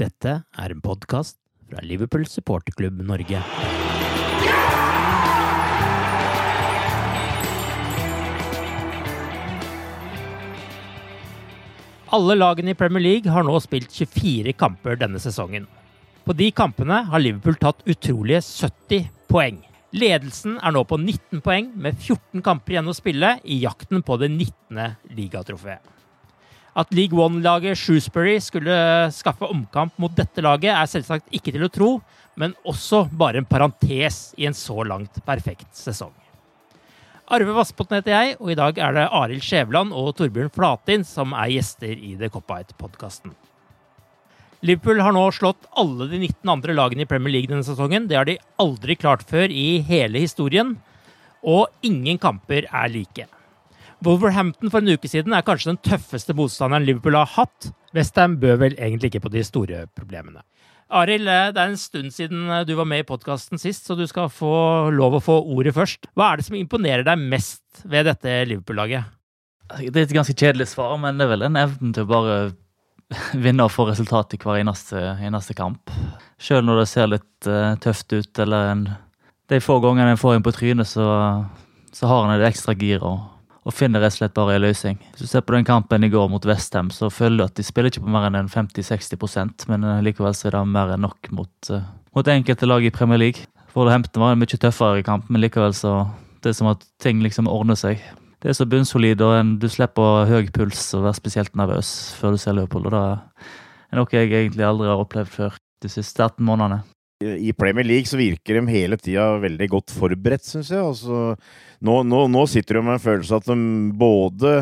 Dette er en podkast fra Liverpool supporterklubb Norge. Alle lagene i Premier League har nå spilt 24 kamper denne sesongen. På de kampene har Liverpool tatt utrolige 70 poeng. Ledelsen er nå på 19 poeng, med 14 kamper igjen å spille i jakten på det 19. ligatrofeet. At League One-laget Shrewsbury skulle skaffe omkamp mot dette laget, er selvsagt ikke til å tro, men også bare en parentes i en så langt perfekt sesong. Arve Vassbotn heter jeg, og i dag er det Arild Skjæveland og Torbjørn Flatin som er gjester i The Cop-Out-podkasten. Liverpool har nå slått alle de 19 andre lagene i Premier League denne sesongen. Det har de aldri klart før i hele historien, og ingen kamper er like. Wolverhampton for en uke siden er kanskje den tøffeste motstanderen Liverpool har hatt. Westham bør vel egentlig ikke på de store problemene. Arild, eh, det er en stund siden eh, du var med i podkasten sist, så du skal få lov å få ordet først. Hva er det som imponerer deg mest ved dette Liverpool-laget? Det er et ganske kjedelig svar, men det er vel en evne til å bare vinne og få resultat i hver eneste, eneste kamp. Selv når det ser litt uh, tøft ut, eller en, de få gangene en får en på trynet, så, så har en et ekstra gir og, finner rett og slett bare en løsning. Hvis du ser på den kampen i går mot Westham, så føler du at de spiller ikke på mer enn 50-60% men eh, likevel så er det mer enn nok mot, uh, mot enkelte lag i Premier League. Wolverhampton var en mye tøffere kamp, men likevel så det er som at ting liksom ordner seg. Det er så bunnsolid, og du slipper høy puls og være spesielt nervøs før du ser Liverpool. og Det er noe jeg egentlig aldri har opplevd før de siste 18 månedene. I Premier League så virker de hele tida veldig godt forberedt, syns jeg. Altså, nå, nå, nå sitter de med en følelse at de både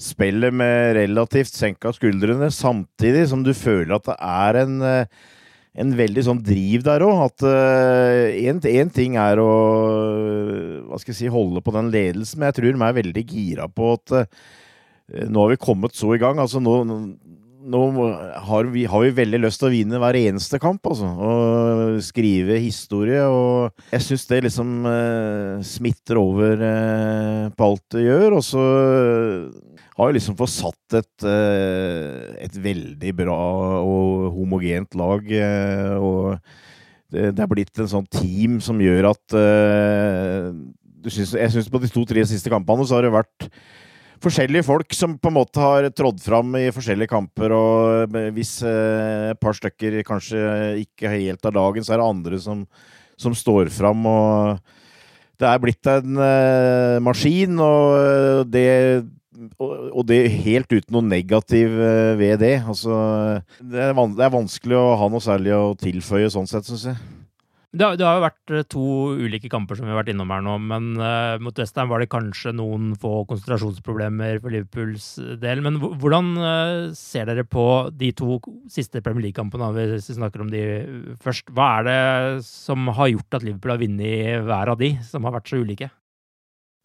spiller med relativt senka skuldrene, samtidig som du føler at det er en, eh, en veldig sånn driv der òg. At én ting er å hva skal jeg si, holde på den ledelsen, men jeg tror de er veldig gira på at eh, nå har vi kommet så i gang. altså nå nå har vi, har vi, veldig lyst til å vinne hver eneste kamp, altså. Og skrive historie. Og jeg syns det liksom eh, smitter over eh, på alt det gjør. Og så har vi liksom fått satt et, eh, et veldig bra og homogent lag. Eh, og det, det er blitt en sånn team som gjør at eh, synes, Jeg syns på de to-tre siste kampene så har det vært forskjellige folk som på en måte har trådd fram i forskjellige kamper, og hvis eh, et par stykker kanskje ikke helt av dagen, så er det andre som, som står fram, og det er blitt en eh, maskin, og det og det helt uten noe negativ eh, ved det. Altså, det er, det er vanskelig å ha noe særlig å tilføye sånn sett, syns jeg. Det har, det har jo vært eh, to ulike kamper som vi har vært innom her nå, men uh, mot Westham var det kanskje noen få konsentrasjonsproblemer for Liverpools del. Men hvordan uh, ser dere på de to siste Premier League-kampene, hvis vi snakker om de først? Hva er det som har gjort at Liverpool har vunnet hver av de, som har vært så ulike?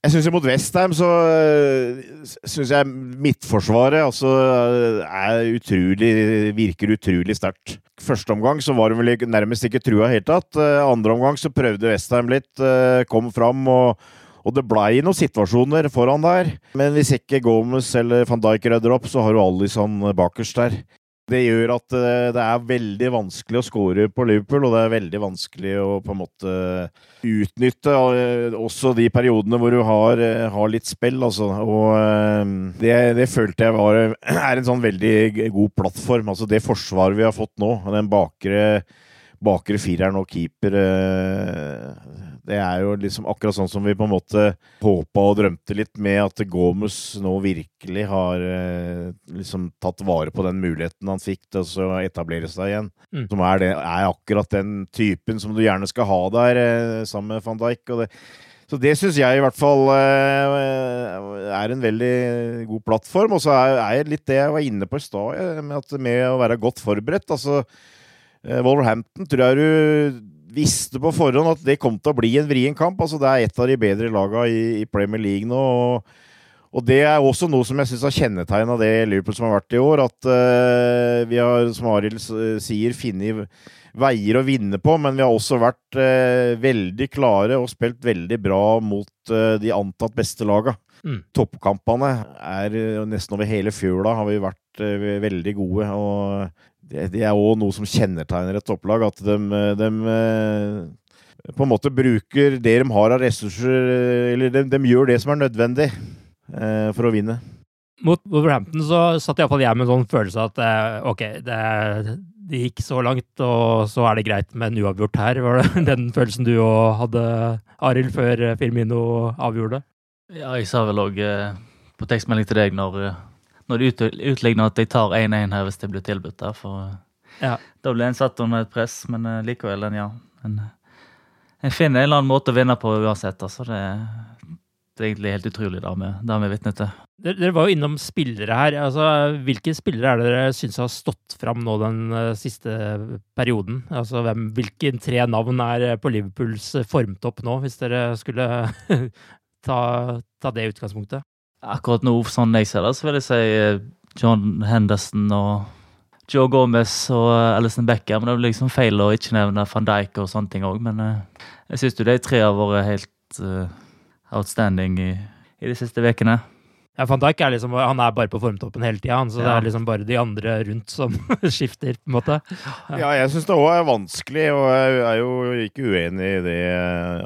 Jeg syns mot Westham så syns jeg midtforsvaret altså er utrolig Virker utrolig sterkt. Første omgang så var hun vel nærmest ikke trua helt tatt. Andre omgang så prøvde Westham litt, kom fram og og det blei noen situasjoner foran der. Men hvis ikke Gomez eller van Dijk rydder opp, så har du Alison bakerst der. Det gjør at eh, det er veldig vanskelig å score på Liverpool, og det er veldig vanskelig å på en måte utnytte eh, også de periodene hvor du har, eh, har litt spill, altså. Og det, det, følte jeg var, er en sånn veldig god plattform. Altså det forsvaret vi har fått nå, den bakre, bakre fireren og keeper det er jo liksom akkurat sånn som vi på en måte håpa og drømte litt med at Gomus nå virkelig har eh, liksom tatt vare på den muligheten han fikk til å etablere seg igjen. Mm. Som er, det, er, akkurat den typen som du gjerne skal ha der eh, sammen med van Dijk. og det så det syns jeg i hvert fall eh, er en veldig god plattform. Og så er, det litt det jeg var inne på i stad, med, med, å være godt forberedt. Altså, Wolverhampton tror jeg du visste på forhånd at det kom til å bli en vrien kamp. Altså, det er et av de bedre lagene i, i Premier League nå. og og det er også noe som jeg syns har kjennetegna det Liverpool som har vært i år. At uh, vi har, som Arild sier, funnet veier å vinne på, men vi har også vært uh, veldig klare og spilt veldig bra mot uh, de antatt beste laga. Mm. Toppkampene er nesten over hele fjøla har vi vært veldig gode. og det, det er òg noe som kjennetegner et topplag, at de, de, eh, på en måte bruker det de har av ressurser, eller de, de gjør det som er nødvendig eh, for å vinne. Mot Wolverhampton så satt iallfall jeg med en sånn følelse at eh, ok, det, det, gikk så langt, og så er det greit med en uavgjort her. Var det den følelsen du òg hadde, Arild, før Firmino avgjorde? Ja, jeg sa vel òg eh, på tekstmelding til deg når når de utligner at de tar 1-1 her hvis det blir tilbudt der. For ja. da blir en satt under et press, men uh, likevel, en, ja. En, en finner en eller annen måte å vinne på uansett. altså det, det er egentlig helt utrolig, det vi er vitne til. Dere, dere var jo innom spillere her. altså Hvilke spillere er det dere syns har stått fram nå den uh, siste perioden? altså hvem, Hvilke tre navn er på Liverpools formtopp nå, hvis dere skulle ta, ta det utgangspunktet? Akkurat nå, sånn jeg ser det, så vil jeg si eh, John Henderson og Joe Gomez og eh, Alison Becker. Men det er liksom feil å ikke nevne van Dijk og sånne ting òg. Men uh, jeg syns de tre har vært helt uh, outstanding i, i, de siste ukene. Ja, Van Dijk er liksom, han er bare på formtoppen hele tida, så ja. det er liksom bare de andre rundt som skifter. på en måte. Ja, ja jeg syns det òg er vanskelig, og jeg er jo ikke uenig i det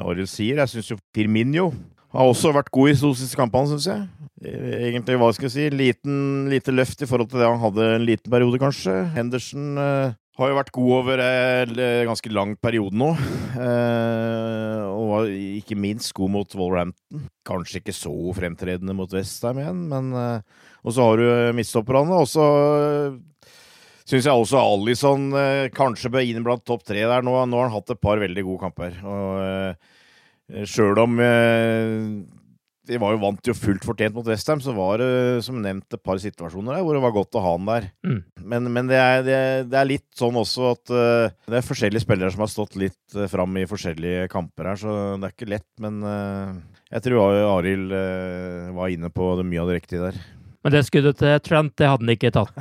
Arild sier. Jeg syns jo Firminio har også vært god i de siste kampene, syns jeg. Egentlig, hva skal jeg si, liten, lite løft i forhold til det han hadde en liten periode, kanskje. Henderson uh, har jo vært god over en ganske lang periode nå. Uh, og var ikke minst god mot Wolverhampton. Kanskje ikke så fremtredende mot Westham igjen, men uh, Og så har du midtstopperne. Og så syns jeg også Alison kanskje bør inn blant topp tre der. Nå, nå har han hatt et par veldig gode kamper. Og sjøl om de var jo vant til fullt fortjent mot Westham, så var det som nevnt et par situasjoner der hvor det var godt å ha han der. Mm. Men, men det, er, det, det, er, litt sånn også at uh, det er forskjellige spillere som har stått litt uh, fram i forskjellige kamper her, så det er ikke lett. Men uh, jeg tror Arild uh, var inne på det mye av det riktige der. Men det skuddet til Trent, det hadde han ikke tatt?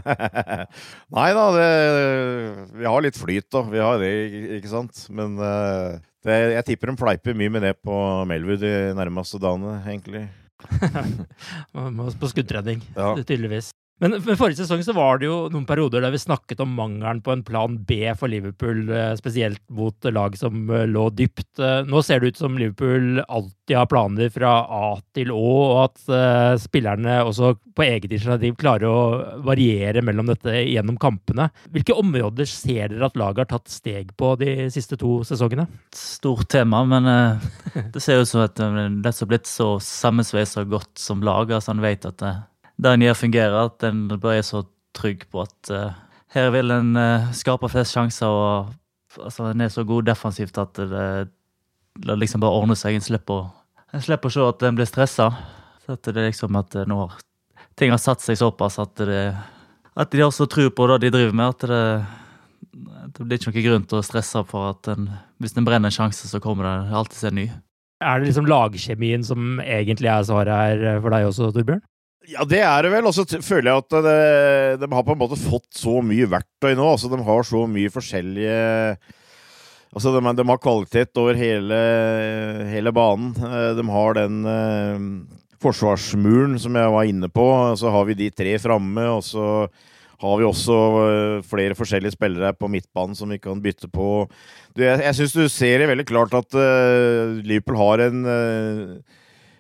Nei da, det, vi har litt flyt, da. Vi har det, ikke sant. Men det, jeg tipper de fleiper mye med det på Melwood de nærmeste dagene, egentlig. på skuddredning, ja. tydeligvis. Men, men forrige sesong så var det jo noen perioder der vi snakket om mangelen på en plan B for Liverpool, eh, spesielt mot lag som eh, lå dypt. Eh, nå ser det ut som Liverpool alltid har planer fra A til Å, og at spillerne også på eget initiativ klarer å variere mellom dette gjennom kampene. Hvilke områder ser dere at laget har tatt steg på de siste to sesongene? Stort tema, men det ser ut som at det har blitt så sammensveisa godt som lag. altså Han vet at der en gjør fungerer, at en bare er så trygg på at uh, her vil en uh, skape flest sjanser. og altså, En er så god defensivt at det, det liksom bare ordner seg. En slipper, en slipper å se at en blir stressa. Så at det er liksom at uh, nå har ting har satt seg såpass at, det, at de også tror på det de driver med. at det, det blir ikke noen grunn til å stresse for at en, hvis en brenner en sjanse, så kommer det alltid en ny. Er det liksom lagkjemien som egentlig er svaret her for deg også, Torbjørn? Ja, det er det vel. Og så føler jeg at det, de har på en måte fått så mye verktøy nå. Altså, de har så mye forskjellige Altså, de, de har kvalitet over hele, hele, banen. Eh, de har den eh, forsvarsmuren som jeg var inne på. Så har vi de tre framme, og så har vi også eh, flere forskjellige spillere på midtbanen som vi kan bytte på. Jeg jeg syns du ser det veldig klart at Liverpool har en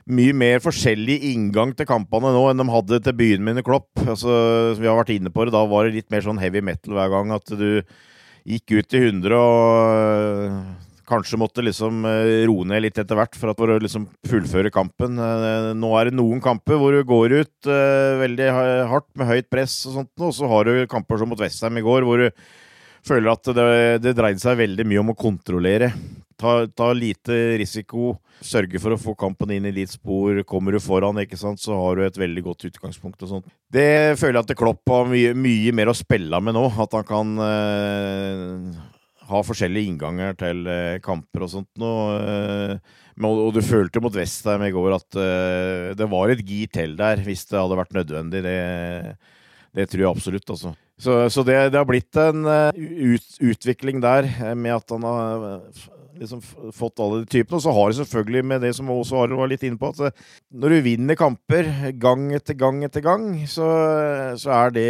mye mer forskjellig inngang til kampene nå enn de hadde til byen min i Klopp. Altså, vi har vært inne på det, Da var det litt mer sånn heavy metal hver gang. At du gikk ut i 100 og øh, kanskje måtte liksom øh, roe ned litt etter hvert for, å liksom fullføre kampen. Øh, nå er det noen kamper hvor du går ut veldig hardt med høyt press og sånt, og så har du kamper som mot Vestheim i går, hvor du føler at det, det dreide seg veldig mye om å kontrollere. Ta, lite risiko, sørge for å få kampen inn i ditt spor. Kommer du foran, ikke sant, så har du et veldig godt utgangspunkt. og sånt. Det føler jeg at Klopp har mye, mye mer å spille med nå. At han kan eh, ha forskjellige innganger til eh, kamper og sånt. Nå, eh, og du følte mot Vestheim i går at eh, det var et gir til der, hvis det hadde vært nødvendig. Det, det tror jeg absolutt, altså. Så, så det, det, har blitt en uh, ut, utvikling der eh, med at han har liksom fått alle de typene. Og så har det selvfølgelig med det som også Arild var litt inne på, at uh, når du vinner kamper gang etter gang etter gang, så, så er det,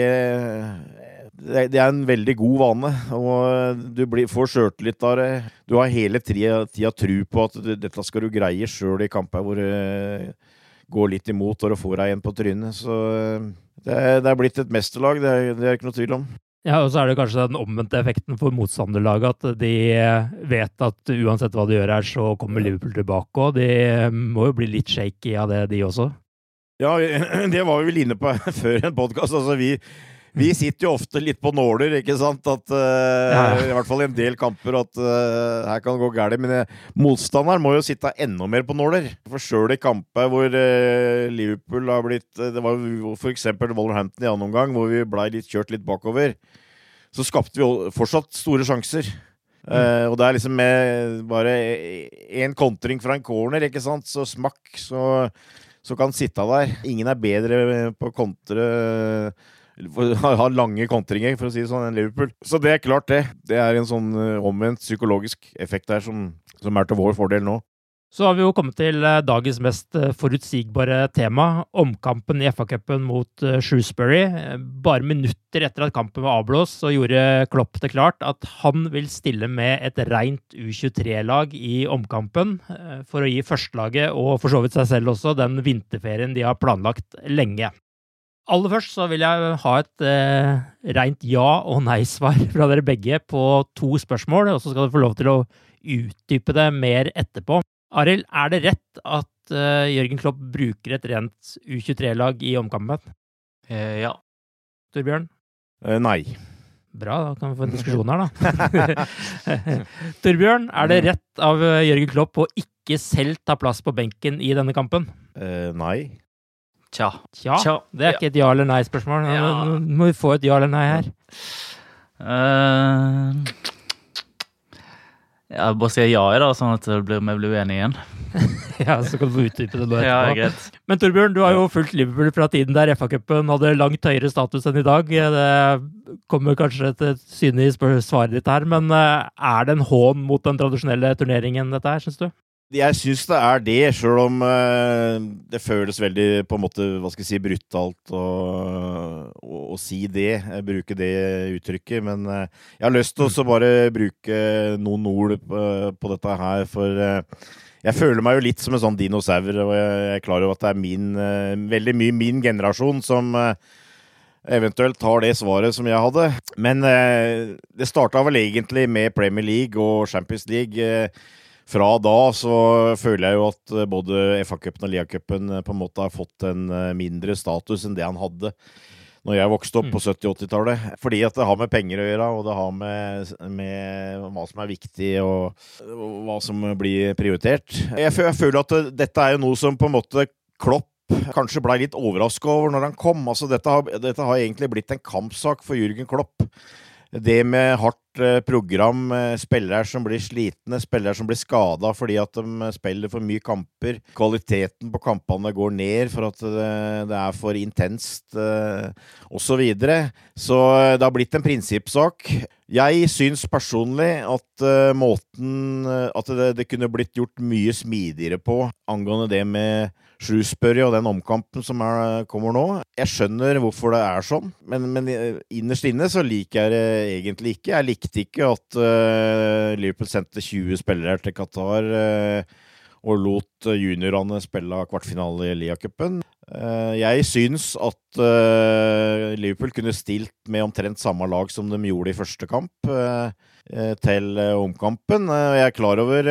det er en veldig god vane, og du blir, får sjøltillit av det. Du har hele tida, tru på at du, dette skal du greie sjøl i kamper hvor det går litt imot og du får deg en på trynet. Så det, det er blitt et mesterlag, det er, det er ikke noe tvil om. Ja, og så er det kanskje den omvendte effekten for motstanderlaget. At de vet at uansett hva de gjør her, så kommer Liverpool tilbake. Og de må jo bli litt shaky av det, de også. Ja, det var vi vel inne på før en podkast. Altså, vi, vi sitter jo ofte litt på nåler, ikke sant? At, uh, ja. I hvert fall i en del kamper at uh, her kan det gå galt. Men uh, motstanderen må jo sitte enda mer på nåler. For sjøl i kamper hvor Liverpool har blitt Det var f.eks. Wolverhampton i annen omgang, hvor vi blei litt kjørt litt bakover. Så skapte vi fortsatt store sjanser. Mm. og det er liksom med bare én kontring fra en corner, ikke sant, så smakk, så, så kan sitte der. Ingen er bedre på å kontre har lange kontringer, for å si det sånn, enn Liverpool. Så det er klart, det. Det er en sånn eh, omvendt psykologisk effekt her som, som er til vår fordel nå. Så har vi jo kommet til eh, dagens mest eh, forutsigbare tema, omkampen i FA-cupen mot Shrewsbury. Bare minutter etter at kampen var avblåst, så gjorde Klopp det klart at han vil stille med et rent U23-lag i omkampen, for å gi førstelaget, og for så vidt seg selv også, den vinterferien de har planlagt lenge. Aller først så vil jeg ha et eh, rent ja- og nei-svar fra dere begge på to spørsmål, og så skal dere få lov til å utdype det mer etterpå. Arild, er det rett at eh, Jørgen Klopp bruker et rent U23-lag i omkampen? Eh, ja. Torbjørn? Eh, nei. Bra, da kan vi få en diskusjon her, da. Torbjørn, er det rett av eh, Jørgen Klopp å ikke selv ta plass på benken i denne kampen? Eh, nei. Tja. Tja. Det er ikke et ja eller nei-spørsmål. Ja. Nå må vi få et ja eller nei her. Uh, jeg bare sier ja i da, sånn at vi blir, blir uenige igjen. ja, Så kan du utdype det nå etterpå. Ja. Men Torbjørn, du har jo fulgt Liverpool fra tiden der FA-cupen hadde langt høyere status enn i dag. Det kommer kanskje til syne i svaret ditt her, men eh, er det en hån mot den tradisjonelle turneringen, dette her, syns du? Jeg syns det er det, sjøl om uh, det føles veldig på en måte, hva skal jeg si, brutalt å, å, å si det. Bruke det uttrykket. Men uh, jeg har lyst til å bare bruke noen ord på, på dette her, for jeg føler meg jo litt som en sånn dinosaur, og jeg er klar over at det er min, veldig mye min generasjon som eventuelt tar det svaret som jeg hadde. Men det starta vel egentlig med Premier League og Champions League fra da så føler jeg jo at eh, både FA-cupen og Lia-cupen eh, på en måte har fått en eh, mindre status enn det han hadde når jeg vokste opp på 70-80-tallet. Mm. Fordi at det har med penger å gjøre, og det har med, med hva som er viktig, og, og, hva som blir prioritert. Jeg føler at dette er jo noe som på en måte Klopp kanskje blei litt overraska over når han kom. Altså, dette har, dette har egentlig blitt en kampsak for Jürgen Klopp. Det med hardt eh, program, eh, spillere som blir slitne, spillere som blir skada fordi at de eh, spiller for mye kamper, kvaliteten på kampene går ned for at det, er for intenst osv. Så, videre. så det har blitt en prinsippsak. Jeg syns personlig at måten At det, det, kunne blitt gjort mye smidigere på angående det med Shrewsbury og den omkampen som er, kommer nå. Jeg skjønner hvorfor det er sånn, men, men innerst inne så liker jeg det egentlig ikke. Jeg likte ikke at uh, Liverpool sendte 20 spillere til Qatar uh, og lot juniorene spille kvartfinale i Lia-cupen. Uh, jeg syns at Liverpool kunne stilt med omtrent samme lag som de gjorde i første kamp. Eh, til eh, omkampen. Eh, jeg er klar over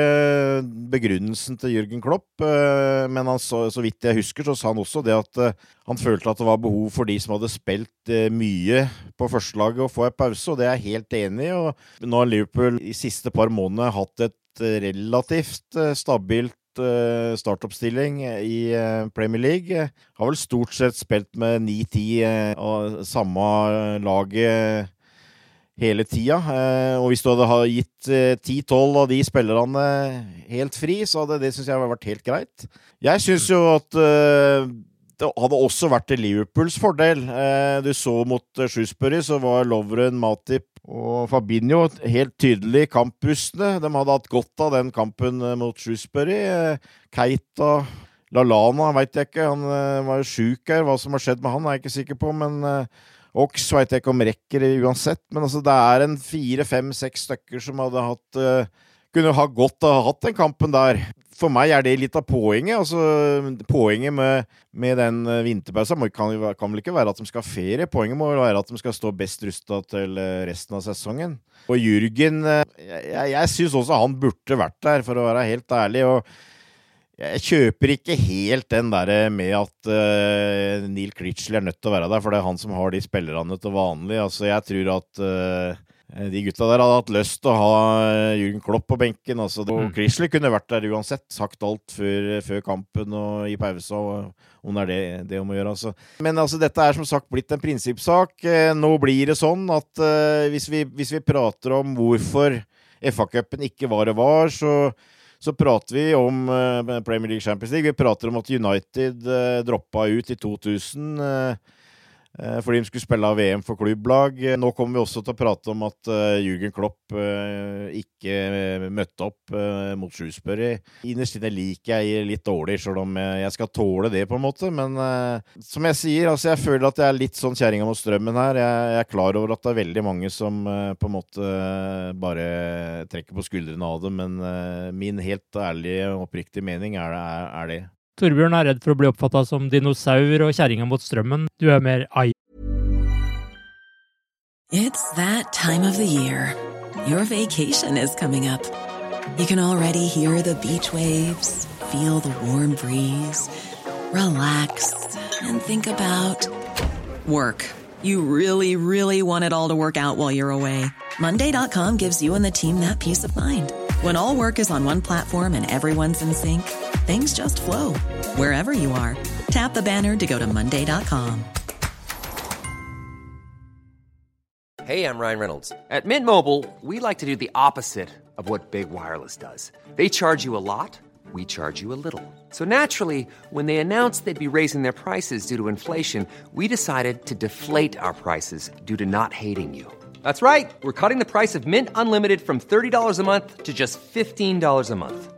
begrunnelsen til Jørgen Klopp, men så, så, vidt jeg husker, så sa han også det at han følte at det var behov for de som hadde spilt mye på førstelaget, å få en pause, og det er jeg helt enig i. Nå har Liverpool i siste par måneder hatt et relativt stabilt startoppstilling i Premier League. Har vel stort sett spilt med 9-10 av samme laget hele tida. Eh, og hvis du hadde gitt eh, ti-tolv av de spillerne helt fri, så hadde det syns jeg vært helt greit. Jeg syns jo at eh, det hadde også vært til Liverpools fordel. Du så mot Shrewsbury, så var Lovren, Matip og Fabinho helt tydelig kamppustne. De hadde hatt godt av den kampen mot Shrewsbury. Keita Lalana veit jeg ikke, han var jo sjuk her. Hva som har skjedd med han, er jeg ikke sikker på. men Ox veit jeg ikke om rekker uansett, men altså det er en fire, fem, seks stykker som hadde hatt Kunne ha godt ha hatt den kampen der. For meg er det litt av poenget. altså Poenget med, med den eh, vinterpausa kan, kan, vel ikke være at de skal ha ferie. Poenget må vel være at de skal stå best rusta til eh, resten av sesongen. Og Jürgen Jeg, jeg, jeg syns også han burde vært der, for å være helt ærlig. og jeg kjøper ikke helt den der med at uh, Neil Critchley er nødt til å være der, for det er han som har de spillerne til vanlig. Altså, jeg tror at uh, de gutta der hadde hatt lyst til å ha Jürgen Klopp på benken. Altså, mm. Chrisley kunne vært der uansett. Sagt alt før, før kampen og i pause, om det er det, det om å gjøre. Altså. Men altså, dette er som sagt blitt en prinsippsak. Uh, nå blir det sånn at hvis vi, hvis vi prater om hvorfor FA-cupen ikke var det var, så så prater vi om uh, Premier League Champions League. Vi prater om at United uh, droppa ut i 2000. Uh, Eh, fordi de skulle spille av VM for klubblag. Nå kommer vi også til å prate om at uh, Jürgen Klopp ikke møtte opp mot Shrewsbury. Innerst inne liker jeg litt dårlig, selv om jeg skal tåle det, på en måte. Men som jeg sier, altså jeg føler at jeg er litt sånn kjerringa mot strømmen her. Jeg, er klar over at det er veldig mange som på en måte bare trekker på skuldrene av det, men min helt ærlige og oppriktige mening er, det. er det. Torbjørn er redd for å bli oppfatta som dinosaur og kjerringa mot strømmen. Du er mer ai. It's that time of the year. Your vacation is coming up. You can already hear the beach waves, feel the warm breeze, relax and think about work. You really, really want it all to work out while you're away. Monday.com gives you and the team that peace of mind. When all work is on one platform and everyone's in sync, things just flow wherever you are. Tap the banner to go to Monday.com. Hey, I'm Ryan Reynolds. At Mint Mobile, we like to do the opposite of what Big Wireless does. They charge you a lot, we charge you a little. So naturally, when they announced they'd be raising their prices due to inflation, we decided to deflate our prices due to not hating you. That's right. We're cutting the price of Mint Unlimited from $30 a month to just $15 a month.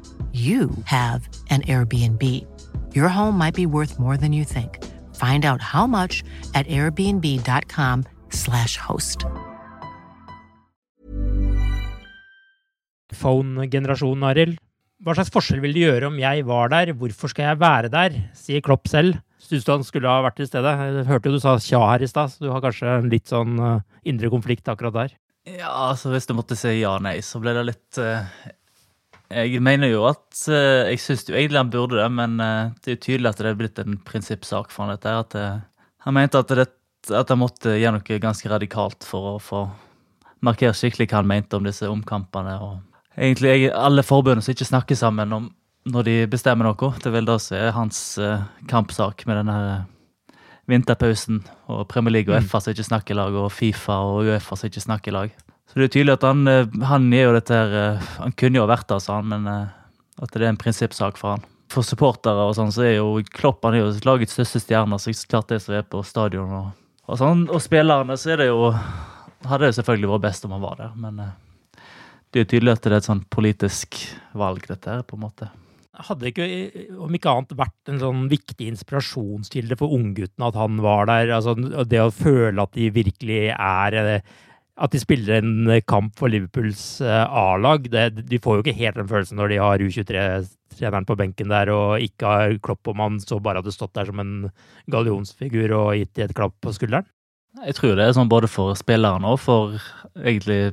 you have an Airbnb. Your home might be worth more than you think. Find out how much at airbnb.com/slash host. Phone-generasjonen, Arild. Hva slags forskjell vil det gjøre om jeg var der? Hvorfor skal jeg være der? Sier Klopp selv. Syns du han skulle ha vært til stede? Jeg hørte jo du sa tja her i stad, så du har kanskje en litt sånn uh, indre konflikt akkurat der? Ja, altså hvis du måtte si ja nei, så ble det litt uh, Jeg mener jo at uh, Jeg syns jo egentlig han burde det, men det er jo tydelig at det er blitt en prinsippsak for han dette. At, han mente at, det, at han måtte gjøre noe ganske radikalt for å få markere skikkelig hva han mente om disse omkampene. og egentlig alle forbundene som ikke snakker sammen om når de bestemmer noe. Det vil da er hans kampsak med denne vinterpausen og Premier League og mm. FA som ikke snakker i lag, og Fifa og Uefa som ikke snakker i lag. Så det er tydelig at han, uh, han er jo dette her Han kunne jo vært der, sa han, men at det er en prinsippsak for han. For supportere og sånn, så er jo Klopp han er jo lagets største stjerne, så klart det som er på stadion og, og sånn. Og spillerne, så er det jo Hadde det selvfølgelig vært best om han var der, men det er tydelig at det er et sånn politisk valg, dette her, på en måte. Hadde det ikke, om ikke annet, vært en sånn viktig inspirasjonskilde for ungguttene at han var der? Altså, det å føle at de virkelig er eh, At de spiller en kamp for Liverpools eh, A-lag. De får jo ikke helt den følelsen når de har U23-treneren på benken der og ikke har Klopp om han så bare hadde stått der som en gallionsfigur og gitt de et klapp på skulderen. Jeg tror det er sånn både for spillerne og for egentlig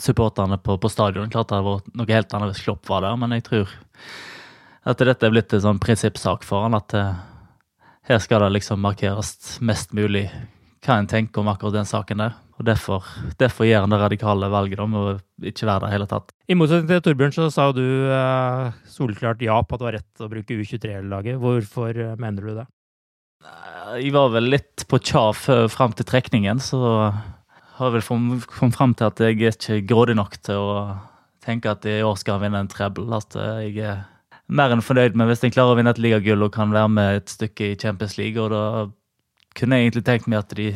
supporterne på, på stadion. Klart det vært noe helt annet hvis Klopp var der, men jeg tror at dette er blitt en sånn prinsippsak for han, at uh, her skal det liksom markeres mest mulig hva en tenker om akkurat den saken der. Og Derfor, derfor gjør han det radikale valget om å ikke være der i hele tatt. I motsetning til Torbjørn så sa du eh, solklart ja på at det var rett å bruke U23-laget. Hvorfor uh, mener du det? Jeg var vel litt på tja fram til trekningen, så har jeg vel kommet fram til at jeg er ikke grådig nok til å tenke at i år skal han vinne en treble. At jeg er mer enn fornøyd med hvis en klarer å vinne et ligagull og kan være med et stykke i Champions League. Og da kunne jeg egentlig tenkt meg at de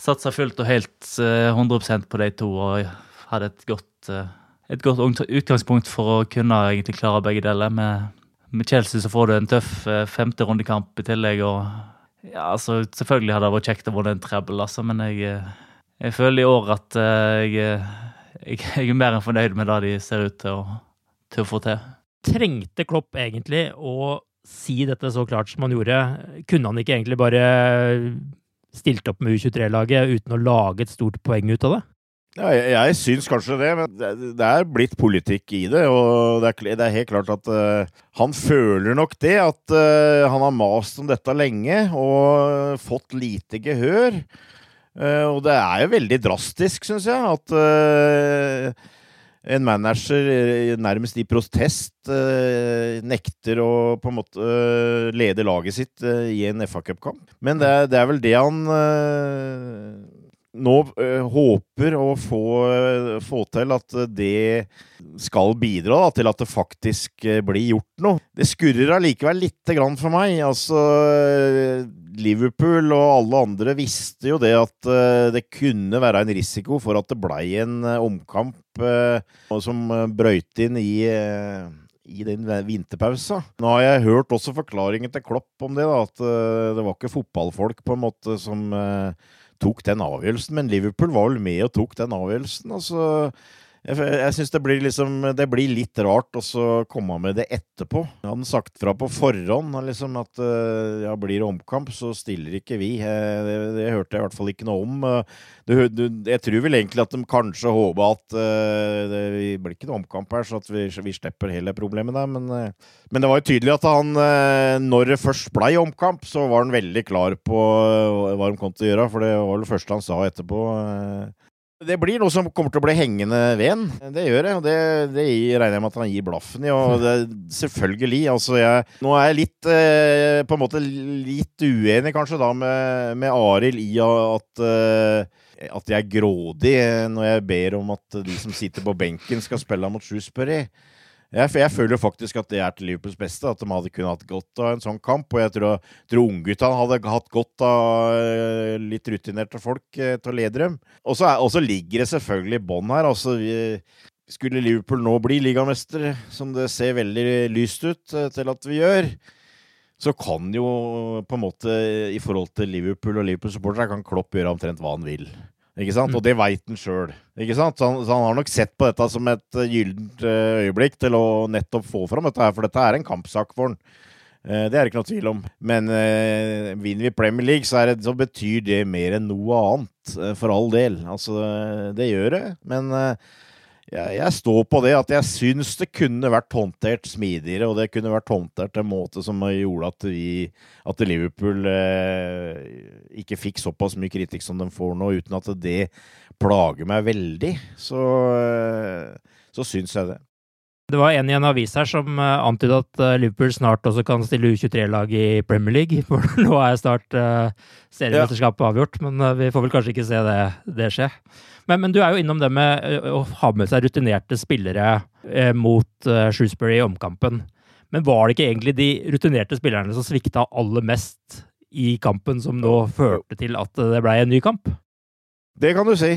satsa fullt og helt 100 eh, på de to og hadde et godt, eh, et godt utgangspunkt for å kunne egentlig klare begge deler. Med, med Chelsea så får du en tøff eh, femte rundekamp i tillegg. og ja, altså, Selvfølgelig hadde det vært kjekt å vinne en treble, altså, men jeg jeg føler i år at jeg, jeg, jeg, er mer enn fornøyd med det de ser ut til å, til å få til. Trengte Klopp egentlig å si dette så klart som han gjorde? Kunne han ikke egentlig bare stilt opp med U23-laget uten å lage et stort poeng ut av det? Ja, jeg, jeg syns kanskje det, men det, det, er blitt politikk i det. Og det er, det er helt klart at uh, han føler nok det. At uh, han har mast om dette lenge og fått lite gehør. Uh, og det er jo veldig drastisk, syns jeg, at en manager eh, nærmest i protest uh, nekter å på en måte lede laget sitt i en FA Cup-kamp. Men det, det, er vel det han nå håper å få, få, til at det skal bidra da, til at det faktisk blir gjort noe. Det skurrer allikevel lite grann for meg. Altså Liverpool og alle andre visste jo det at uh, det kunne være en risiko for at det blei en uh, omkamp uh, som brøyt inn i, i den vinterpausa. Nå har jeg hørt også forklaringen til Klopp om det, da, at det var ikke fotballfolk på en måte som tok den avgjørelsen, men Liverpool var vel med og tok den avgjørelsen. altså Jeg, jeg syns det liksom Det blir litt rart å komme med det etterpå. Han hadde sagt fra på forhånd liksom at eh, ja, blir det omkamp, så stiller ikke vi. Eh, Det, det hørte jeg i hvert fall ikke noe om. Du, du- jeg tror vel egentlig at de kanskje håpa at eh, det blir ikke noe omkamp her, så at vi, vi slipper hele problemet der. Men, eh, men det var jo tydelig at han, eh, når det først blei omkamp, så var han veldig klar på eh, hva de kom til å gjøre. For det var det første han sa etterpå. Det blir noe som kommer til å bli hengende ved en. Det gjør det, og det, det regner jeg med at han gir blaffen i. Og det, selvfølgelig. Altså, jeg Nå er jeg litt eh, På en måte litt uenig, kanskje, da, med, med Arild i at eh, at jeg er grådig når jeg ber om at de som sitter på benken, skal spille mot Shrewsbury. Jeg, jeg føler faktisk at det er til Liverpools beste, at de hadde kunnet hatt godt av en sånn kamp. Og jeg tror, tror unggutta hadde hatt godt av eh, litt rutinerte folk eh, til å lede dem. Og så er- ligger det selvfølgelig i bånn her. Altså, vi, skulle Liverpool nå bli ligamestere, som det ser veldig lyst ut eh, til at vi gjør, så kan jo på en måte i forhold til Liverpool og Liverpool-supportere kan Klopp gjøre omtrent hva han vil. Ikke sant? Og det veit han sjøl. Så, så han har nok sett på dette som et eh, gyllent eh, øyeblikk til å nettopp få fram dette her, for dette er en kampsak for han. Eh, Det er det ikke noe tvil om. Men eh, vinner vi Premier League, så, er det, så betyr det mer enn noe annet. For all del. Altså, det gjør det. Men eh, jeg, jeg står på det at jeg syns det kunne vært håndtert smidigere, og det kunne vært håndtert en måte som gjorde at, vi, at Liverpool eh, ikke fikk såpass mye kritikk som de får nå, uten at det plager meg veldig. Så, eh, så syns jeg det. Det var en i en avis her som uh, antydet at eh, Liverpool snart også kan stille U23-lag i Premier League. For nå er snart uh, seriemesterskapet avgjort, men eh, vi får vel kanskje ikke se det, det skje. Men, men du er jo innom det med eh, å ha med seg rutinerte spillere eh, mot uh, Shrewsbury i omkampen. Men var det ikke egentlig de rutinerte spillerne som svikta aller mest i kampen, som nå førte til at det ble en ny kamp? Det kan du si.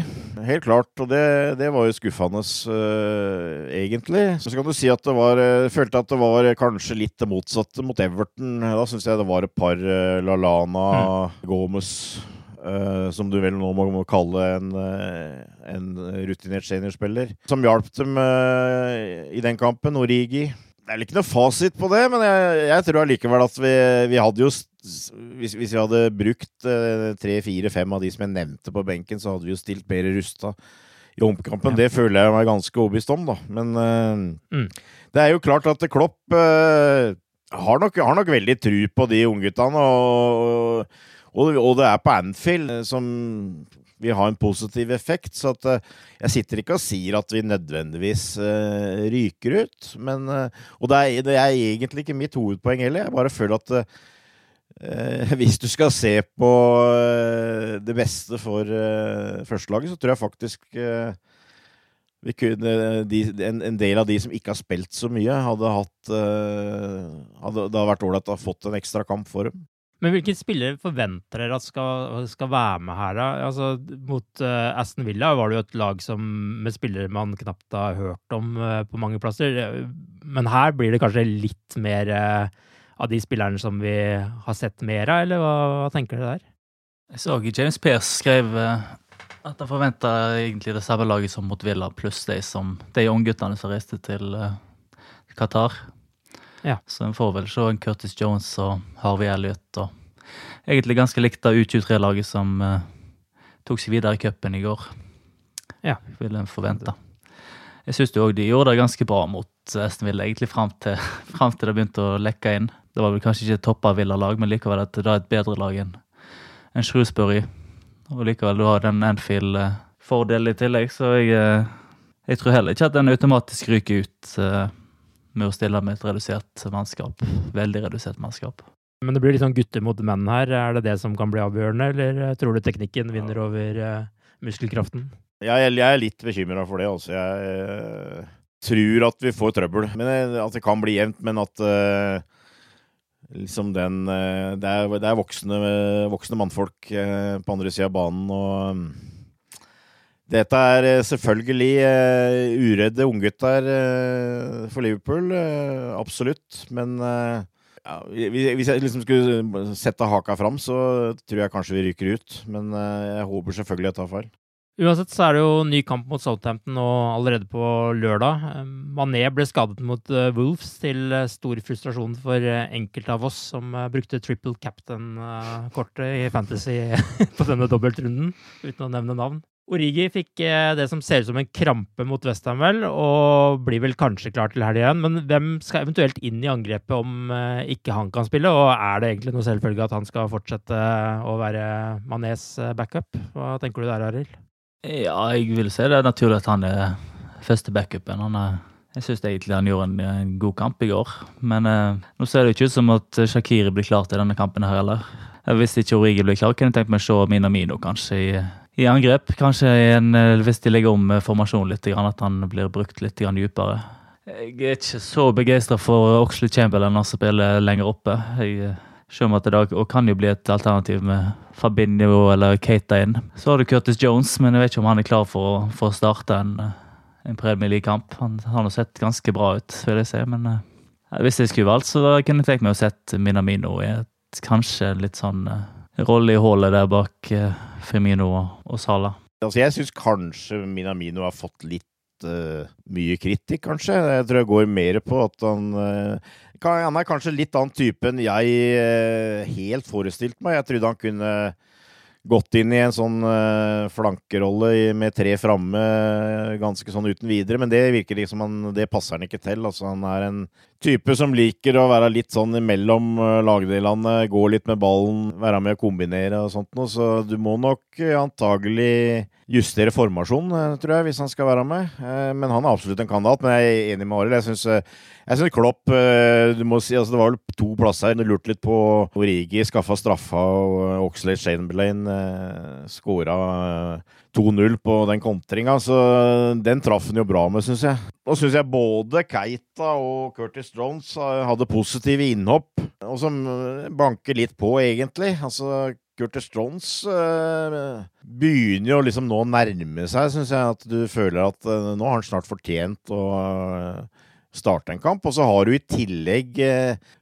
Helt klart. Og det, det var jo skuffende, uh, egentlig. Så kan du si at det var øh, Følte at det var kanskje litt det motsatte mot Everton. Da syns jeg det var et par uh, Lalana, Gomez øh, som du vel nå må, må kalle en, en rutinert seniorspiller. Som hjalp dem i den kampen. Origi. Det er vel ikke noe fasit på det, men jeg, jeg tror allikevel at vi, vi hadde jo hvis, hvis vi hadde brukt eh, tre, fire, fem av de som jeg nevnte på benken, så hadde vi jo stilt bedre rusta i omkampen. Det føler jeg meg ganske overbevist om, da. Men eh, det er jo klart at Klopp uh, har, nok, har nok veldig tru på de ungguttene. Og, og, og det er på Anfield som vil ha en positiv effekt. Så at, uh, jeg sitter ikke og sier at vi nødvendigvis ryker ut. Men, og det er, det er egentlig ikke mitt hovedpoeng heller. Jeg bare føler at eh, hvis du skal se på eh, det beste for eh, førstelaget, så tror jeg faktisk eh, kunne, de, en, en del av de som ikke har spilt så mye, hadde hatt eh, hadde, Det hadde vært ålreit å ha fått en ekstra kamp for dem. Men hvilke spillere forventer dere at skal, skal være med her? da? Altså, mot eh, Aston Villa var det jo et lag som, med spillere man knapt har hørt om eh, på mange plasser. Men her blir det kanskje litt mer eh, av de spillerne som vi har sett mer av, eller hva, hva tenker dere der? Jeg så James Pearce skrev eh, at han forventa egentlig det samme laget som mot Villa, pluss de, som, de ungguttene som reiste til eh, Qatar. Ja. Så en får vel se en Curtis Jones og Harvey Elliot og egentlig ganske likt av U23-laget som uh, tok seg videre i cupen i går. Ja. Vil en forvente. Jeg syns òg de gjorde det ganske bra mot Aston Villa, egentlig fram til, til det begynte å lekke inn. Det var vel kanskje ikke et toppa Villa-lag, men likevel at det er et bedre lag enn enn Shrewsbury. Og likevel, du har den Anfield-fordelen i tillegg, så jeg, eh, jeg tror heller ikke at den automatisk ryker ut eh, med å stille med et redusert mannskap. Veldig redusert mannskap. Men det blir litt sånn gutter mot menn her. Er det det som kan bli avgjørende, eller eh, tror du teknikken vinner over muskelkraften? Jeg, jeg er litt bekymra for det, altså. Jeg tror at vi får trøbbel. Men, at det kan bli jevnt, men at eh, liksom den eh, Det er, det er voksne, voksne mannfolk eh, på andre sida av banen, og mm, dette er eh, selvfølgelig uredde unggutter for Liverpool, absolutt. Men ja, hvis jeg liksom skulle sette haka fram, så tror jeg kanskje vi ryker ut. Men jeg håper selvfølgelig jeg tar feil. Uansett så er det jo ny kamp mot Southampton nå allerede på lørdag. Eh, Mané ble skadet mot eh, Wolves til eh, stor frustrasjon for enkelte av oss som brukte triple captain-kortet i Fantasy på denne dobbeltrunden, uten å nevne navn. Origi fikk det som ser ut som en krampe mot Westham, vel, og blir vel kanskje klar til helga igjen. Men hvem skal eventuelt inn i angrepet om ikke han kan spille? Og er det egentlig noe selvfølge at han skal fortsette å være Manés backup? Hva tenker du der, Arild? Ja, jeg vil si det er naturlig at han er første backupen. Han er, jeg syns egentlig han gjorde en, en, god kamp i går. Men eh, nå ser det ikke ut som at Shakiri blir klar til denne kampen her heller. Hvis ikke Origi blir klar, kunne jeg tenkt meg å se Minamino kanskje i, i angrep. Kanskje en, eh, hvis de legger om formasjonen litt, at han blir brukt litt dypere. Jeg er ikke så begeistra for Oxley Chamberlain når han spiller lenger oppe. Jeg selv om at det da kan jo bli et alternativ med Fabinho eller Keita inn. Så har du Curtis Jones, men jeg vet ikke om han er klar for, å, for å starte en, en Premier League-kamp. Han har nå sett ganske bra ut, vil jeg si. Men eh, hvis jeg skulle valgt, så kunne jeg tenkt meg å sette Minamino i et kanskje litt sånn eh, rolle i hullet der bak eh, Firmino og, og Sala. Altså, jeg syns kanskje Minamino har fått litt uh, mye kritikk, kanskje. Jeg tror jeg går mer på at han uh, Han er kanskje litt annen type enn jeg uh, helt forestilte meg. Jeg trodde han kunne gått inn i en sånn flankerolle med tre framme ganske sånn uten videre, men det virker liksom han, det passer han ikke til. Altså, han er en type som liker å være litt sånn mellom lagdelene, gå litt med ballen, være med å kombinere og sånt noe, så du må nok antagelig justere formasjonen, eh, tror jeg, hvis han skal være med. Eh, men han er absolutt en kandidat. Men jeg er enig med Arild. Jeg syns eh, Klopp du må si, altså Det var vel to plasser her. Du lurte litt på Origi skaffa straffa, og Oxlade Chamberlain eh, skåra 2-0 på den kontringa. Så den traff han jo bra med, syns jeg. Og syns jeg både Keita og Curtis Jones hadde positive innhopp, og som banker litt på, egentlig. Altså Curtis Jones uh, begynner jo liksom nå å nærme seg, syns jeg. At du føler at uh, nå har han snart fortjent å uh, starte en kamp. Og så har du i tillegg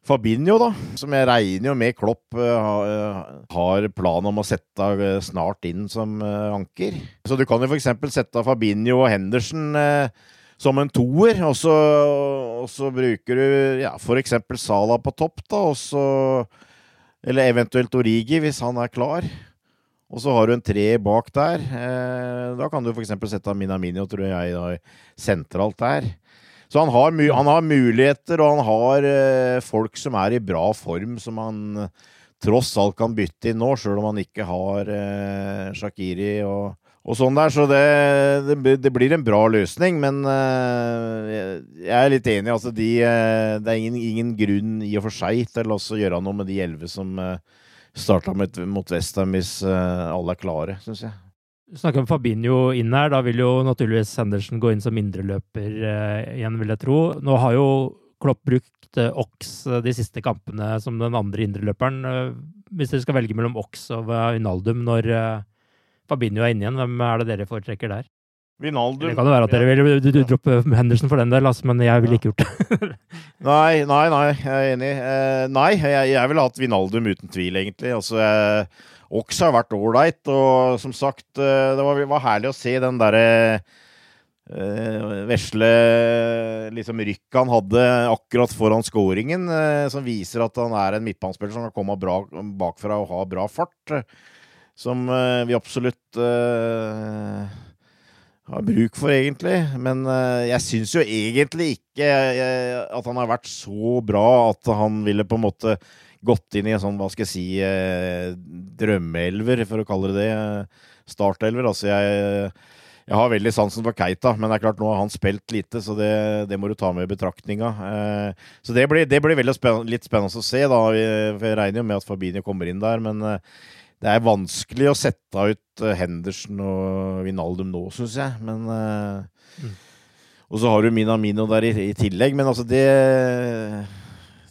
Fabinho, da. Som jeg regner jo med Klopp har plan om å sette snart inn som anker. Så du kan jo f.eks. sette Fabinho og Henderson som en toer, og så, og så bruker du ja, f.eks. Sala på topp, da, og så eller eventuelt Origi, hvis han er klar. Og så har du en tre bak der. Eh, da kan du f.eks. sette Minamino, tror jeg, da, sentralt der. Så han har, han har, muligheter, og han har eh, folk som er i bra form, som han eh, tross alt kan bytte inn nå, sjøl om han ikke har eh, Shakiri og og sånn der, så det, det, det, blir en bra løsning. Men uh, jeg er litt enig. altså de, uh, Det er ingen, ingen, grunn i og for seg til å gjøre noe med de elleve som uh, eh, starta mot Westham hvis uh, alle er klare, syns jeg. Du snakker om Fabinho inn her. Da vil jo naturligvis Henderson gå inn som indreløper uh, igjen, vil jeg tro. Nå har jo Klopp brukt Ox de siste kampene som den andre indreløperen. hvis dere skal velge mellom Ox og Vinaldum når Fabinho er inne igjen. Hvem er det dere foretrekker der? Vinaldum. Det kan jo være at dere vil du, du, droppe Henderson for den del, altså, men jeg ville ikke gjort det. nei, nei, nei, jeg er enig. Eh, nei, jeg, jeg ville hatt Vinaldum uten tvil, egentlig. Altså, jeg, Ox har vært ålreit, og som sagt, eh, det var, var, herlig å se den derre eh, vesle liksom, rykket han hadde akkurat foran scoringen, eh, som viser at han er en midtbanespiller som kan komme bra bakfra og ha bra fart som uh, vi absolutt uh, har bruk for, egentlig. Men uh, jeg syns jo egentlig ikke at han har vært så bra at han ville på en måte gått inn i en sånn, hva skal jeg si, drømmeelver, for å kalle det det. Startelver. Altså, jeg, jeg har veldig sansen for Keita, men det er klart nå har han spilt lite, så det, det må du ta med i betraktninga. så det blir, det blir spenn litt spennende å se, da. Jeg regner jo med at Fabinho kommer inn der, men det er vanskelig å sette ut eh, Henderson og Vinaldum nå, syns jeg. Men uh, mm. Og så har du Minamino der i, i, tillegg. Men altså, det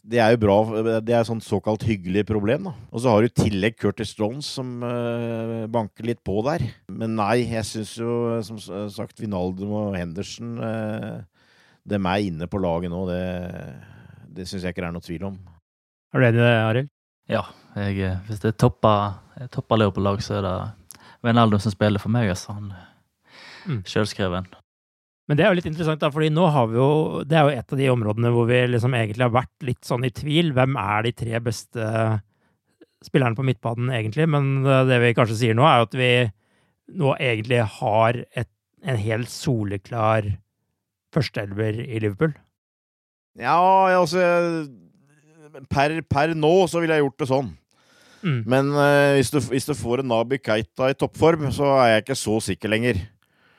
Det er jo bra. Det er et sånn såkalt hyggelig problem, da. Og så har du i tillegg Curtis Jones som uh, banker litt på der. Men nei, jeg syns jo som sagt Vinaldum og Henderson uh, Dem er inne på laget nå. Det, det syns jeg ikke det er noe tvil om. Er du enig i det, Arild? Ja, jeg, hvis det topper, topper på lag, så er det Wijnaldum som spiller for meg. Altså. Han, Mm. Sjølskreven. Men det er jo litt interessant, da, fordi nå har vi jo Det er jo et av de områdene hvor vi liksom egentlig har vært litt sånn i tvil. Hvem er de tre beste spillerne på midtbanen, egentlig? Men eh, det vi kanskje sier nå, er jo at vi nå egentlig har et, en helt soleklar førsteelver i Liverpool. Ja, altså per, per nå så ville jeg gjort det sånn. Mm. Men uh, hvis, du, hvis du får en Nabi Keita i toppform, så er jeg ikke så sikker lenger.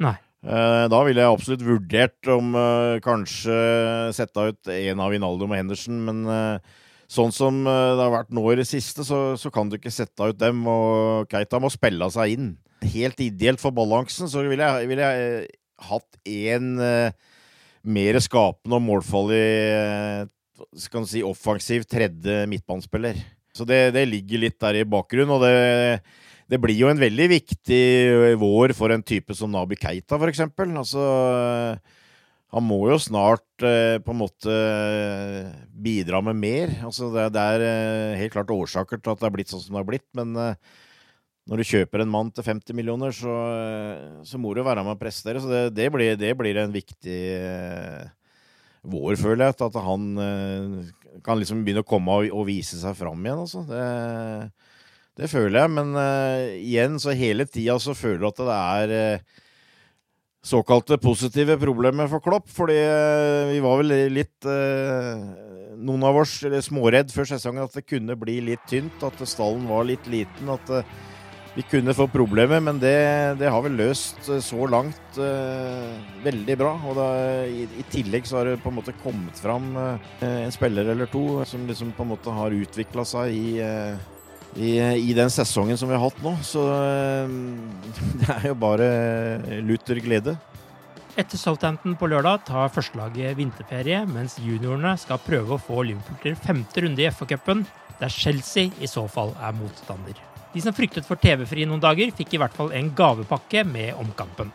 Nei. Uh, da ville jeg absolutt vurdert om uh, kanskje sette ut en av Vinaldum og Henderson, men sånn som det har vært nå i det siste, så, så kan du ikke sette ut dem, og Keita må spille seg inn. Helt ideelt for balansen, så ville jeg, vil jeg hatt en eh, mer skapende og målfarlig eh, skal si, offensiv tredje midtbanespiller. Så det, det ligger litt der i bakgrunnen, og det, det blir jo en veldig viktig vår for en type som Nabi Keita, eksempel. Altså, han må jo snart eh, på en måte bidra med mer. Altså, det, det er eh, helt klart årsaker til at det har blitt sånn som det har blitt, men eh, når du kjøper en mann til 50 millioner, så, så må du være med å prestere. Så det, det, blir, det blir en viktig vår, føler jeg. At han kan liksom begynne å komme og, og vise seg fram igjen. Altså. Det, det føler jeg. Men uh, igjen, så hele tida så føler du at det er uh, såkalte positive problemer for Klopp. Fordi uh, vi var vel litt Noen av oss eller småredd før sesongen at det kunne bli litt tynt. At stallen var litt liten. At vi kunne få problemer, men det, det har vi løst eh, så langt eh, veldig bra. Og da, i, i, tillegg så har det på en måte kommet fram eh, en spiller eller to som liksom på en måte har utvikla seg i, eh, i, i, den sesongen som vi har hatt nå. Så eh, det er jo bare lutter glede. Etter Southampton på lørdag tar førstelaget vinterferie, mens juniorene skal prøve å få Liverpool til femte runde i FA-cupen, der Chelsea i så fall er motstander. De som fryktet for TV-fri noen dager, fikk i hvert fall en gavepakke med omkampen.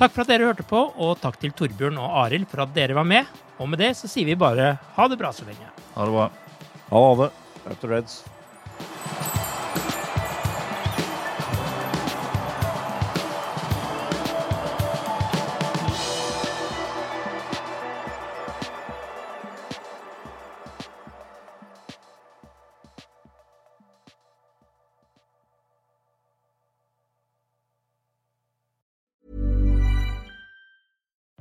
Takk for at dere hørte på, og takk til Torbjørn og Arild for at dere var med. Og med det så sier vi bare ha det bra så lenge. Ha det bra. Ha det. Up the Reds.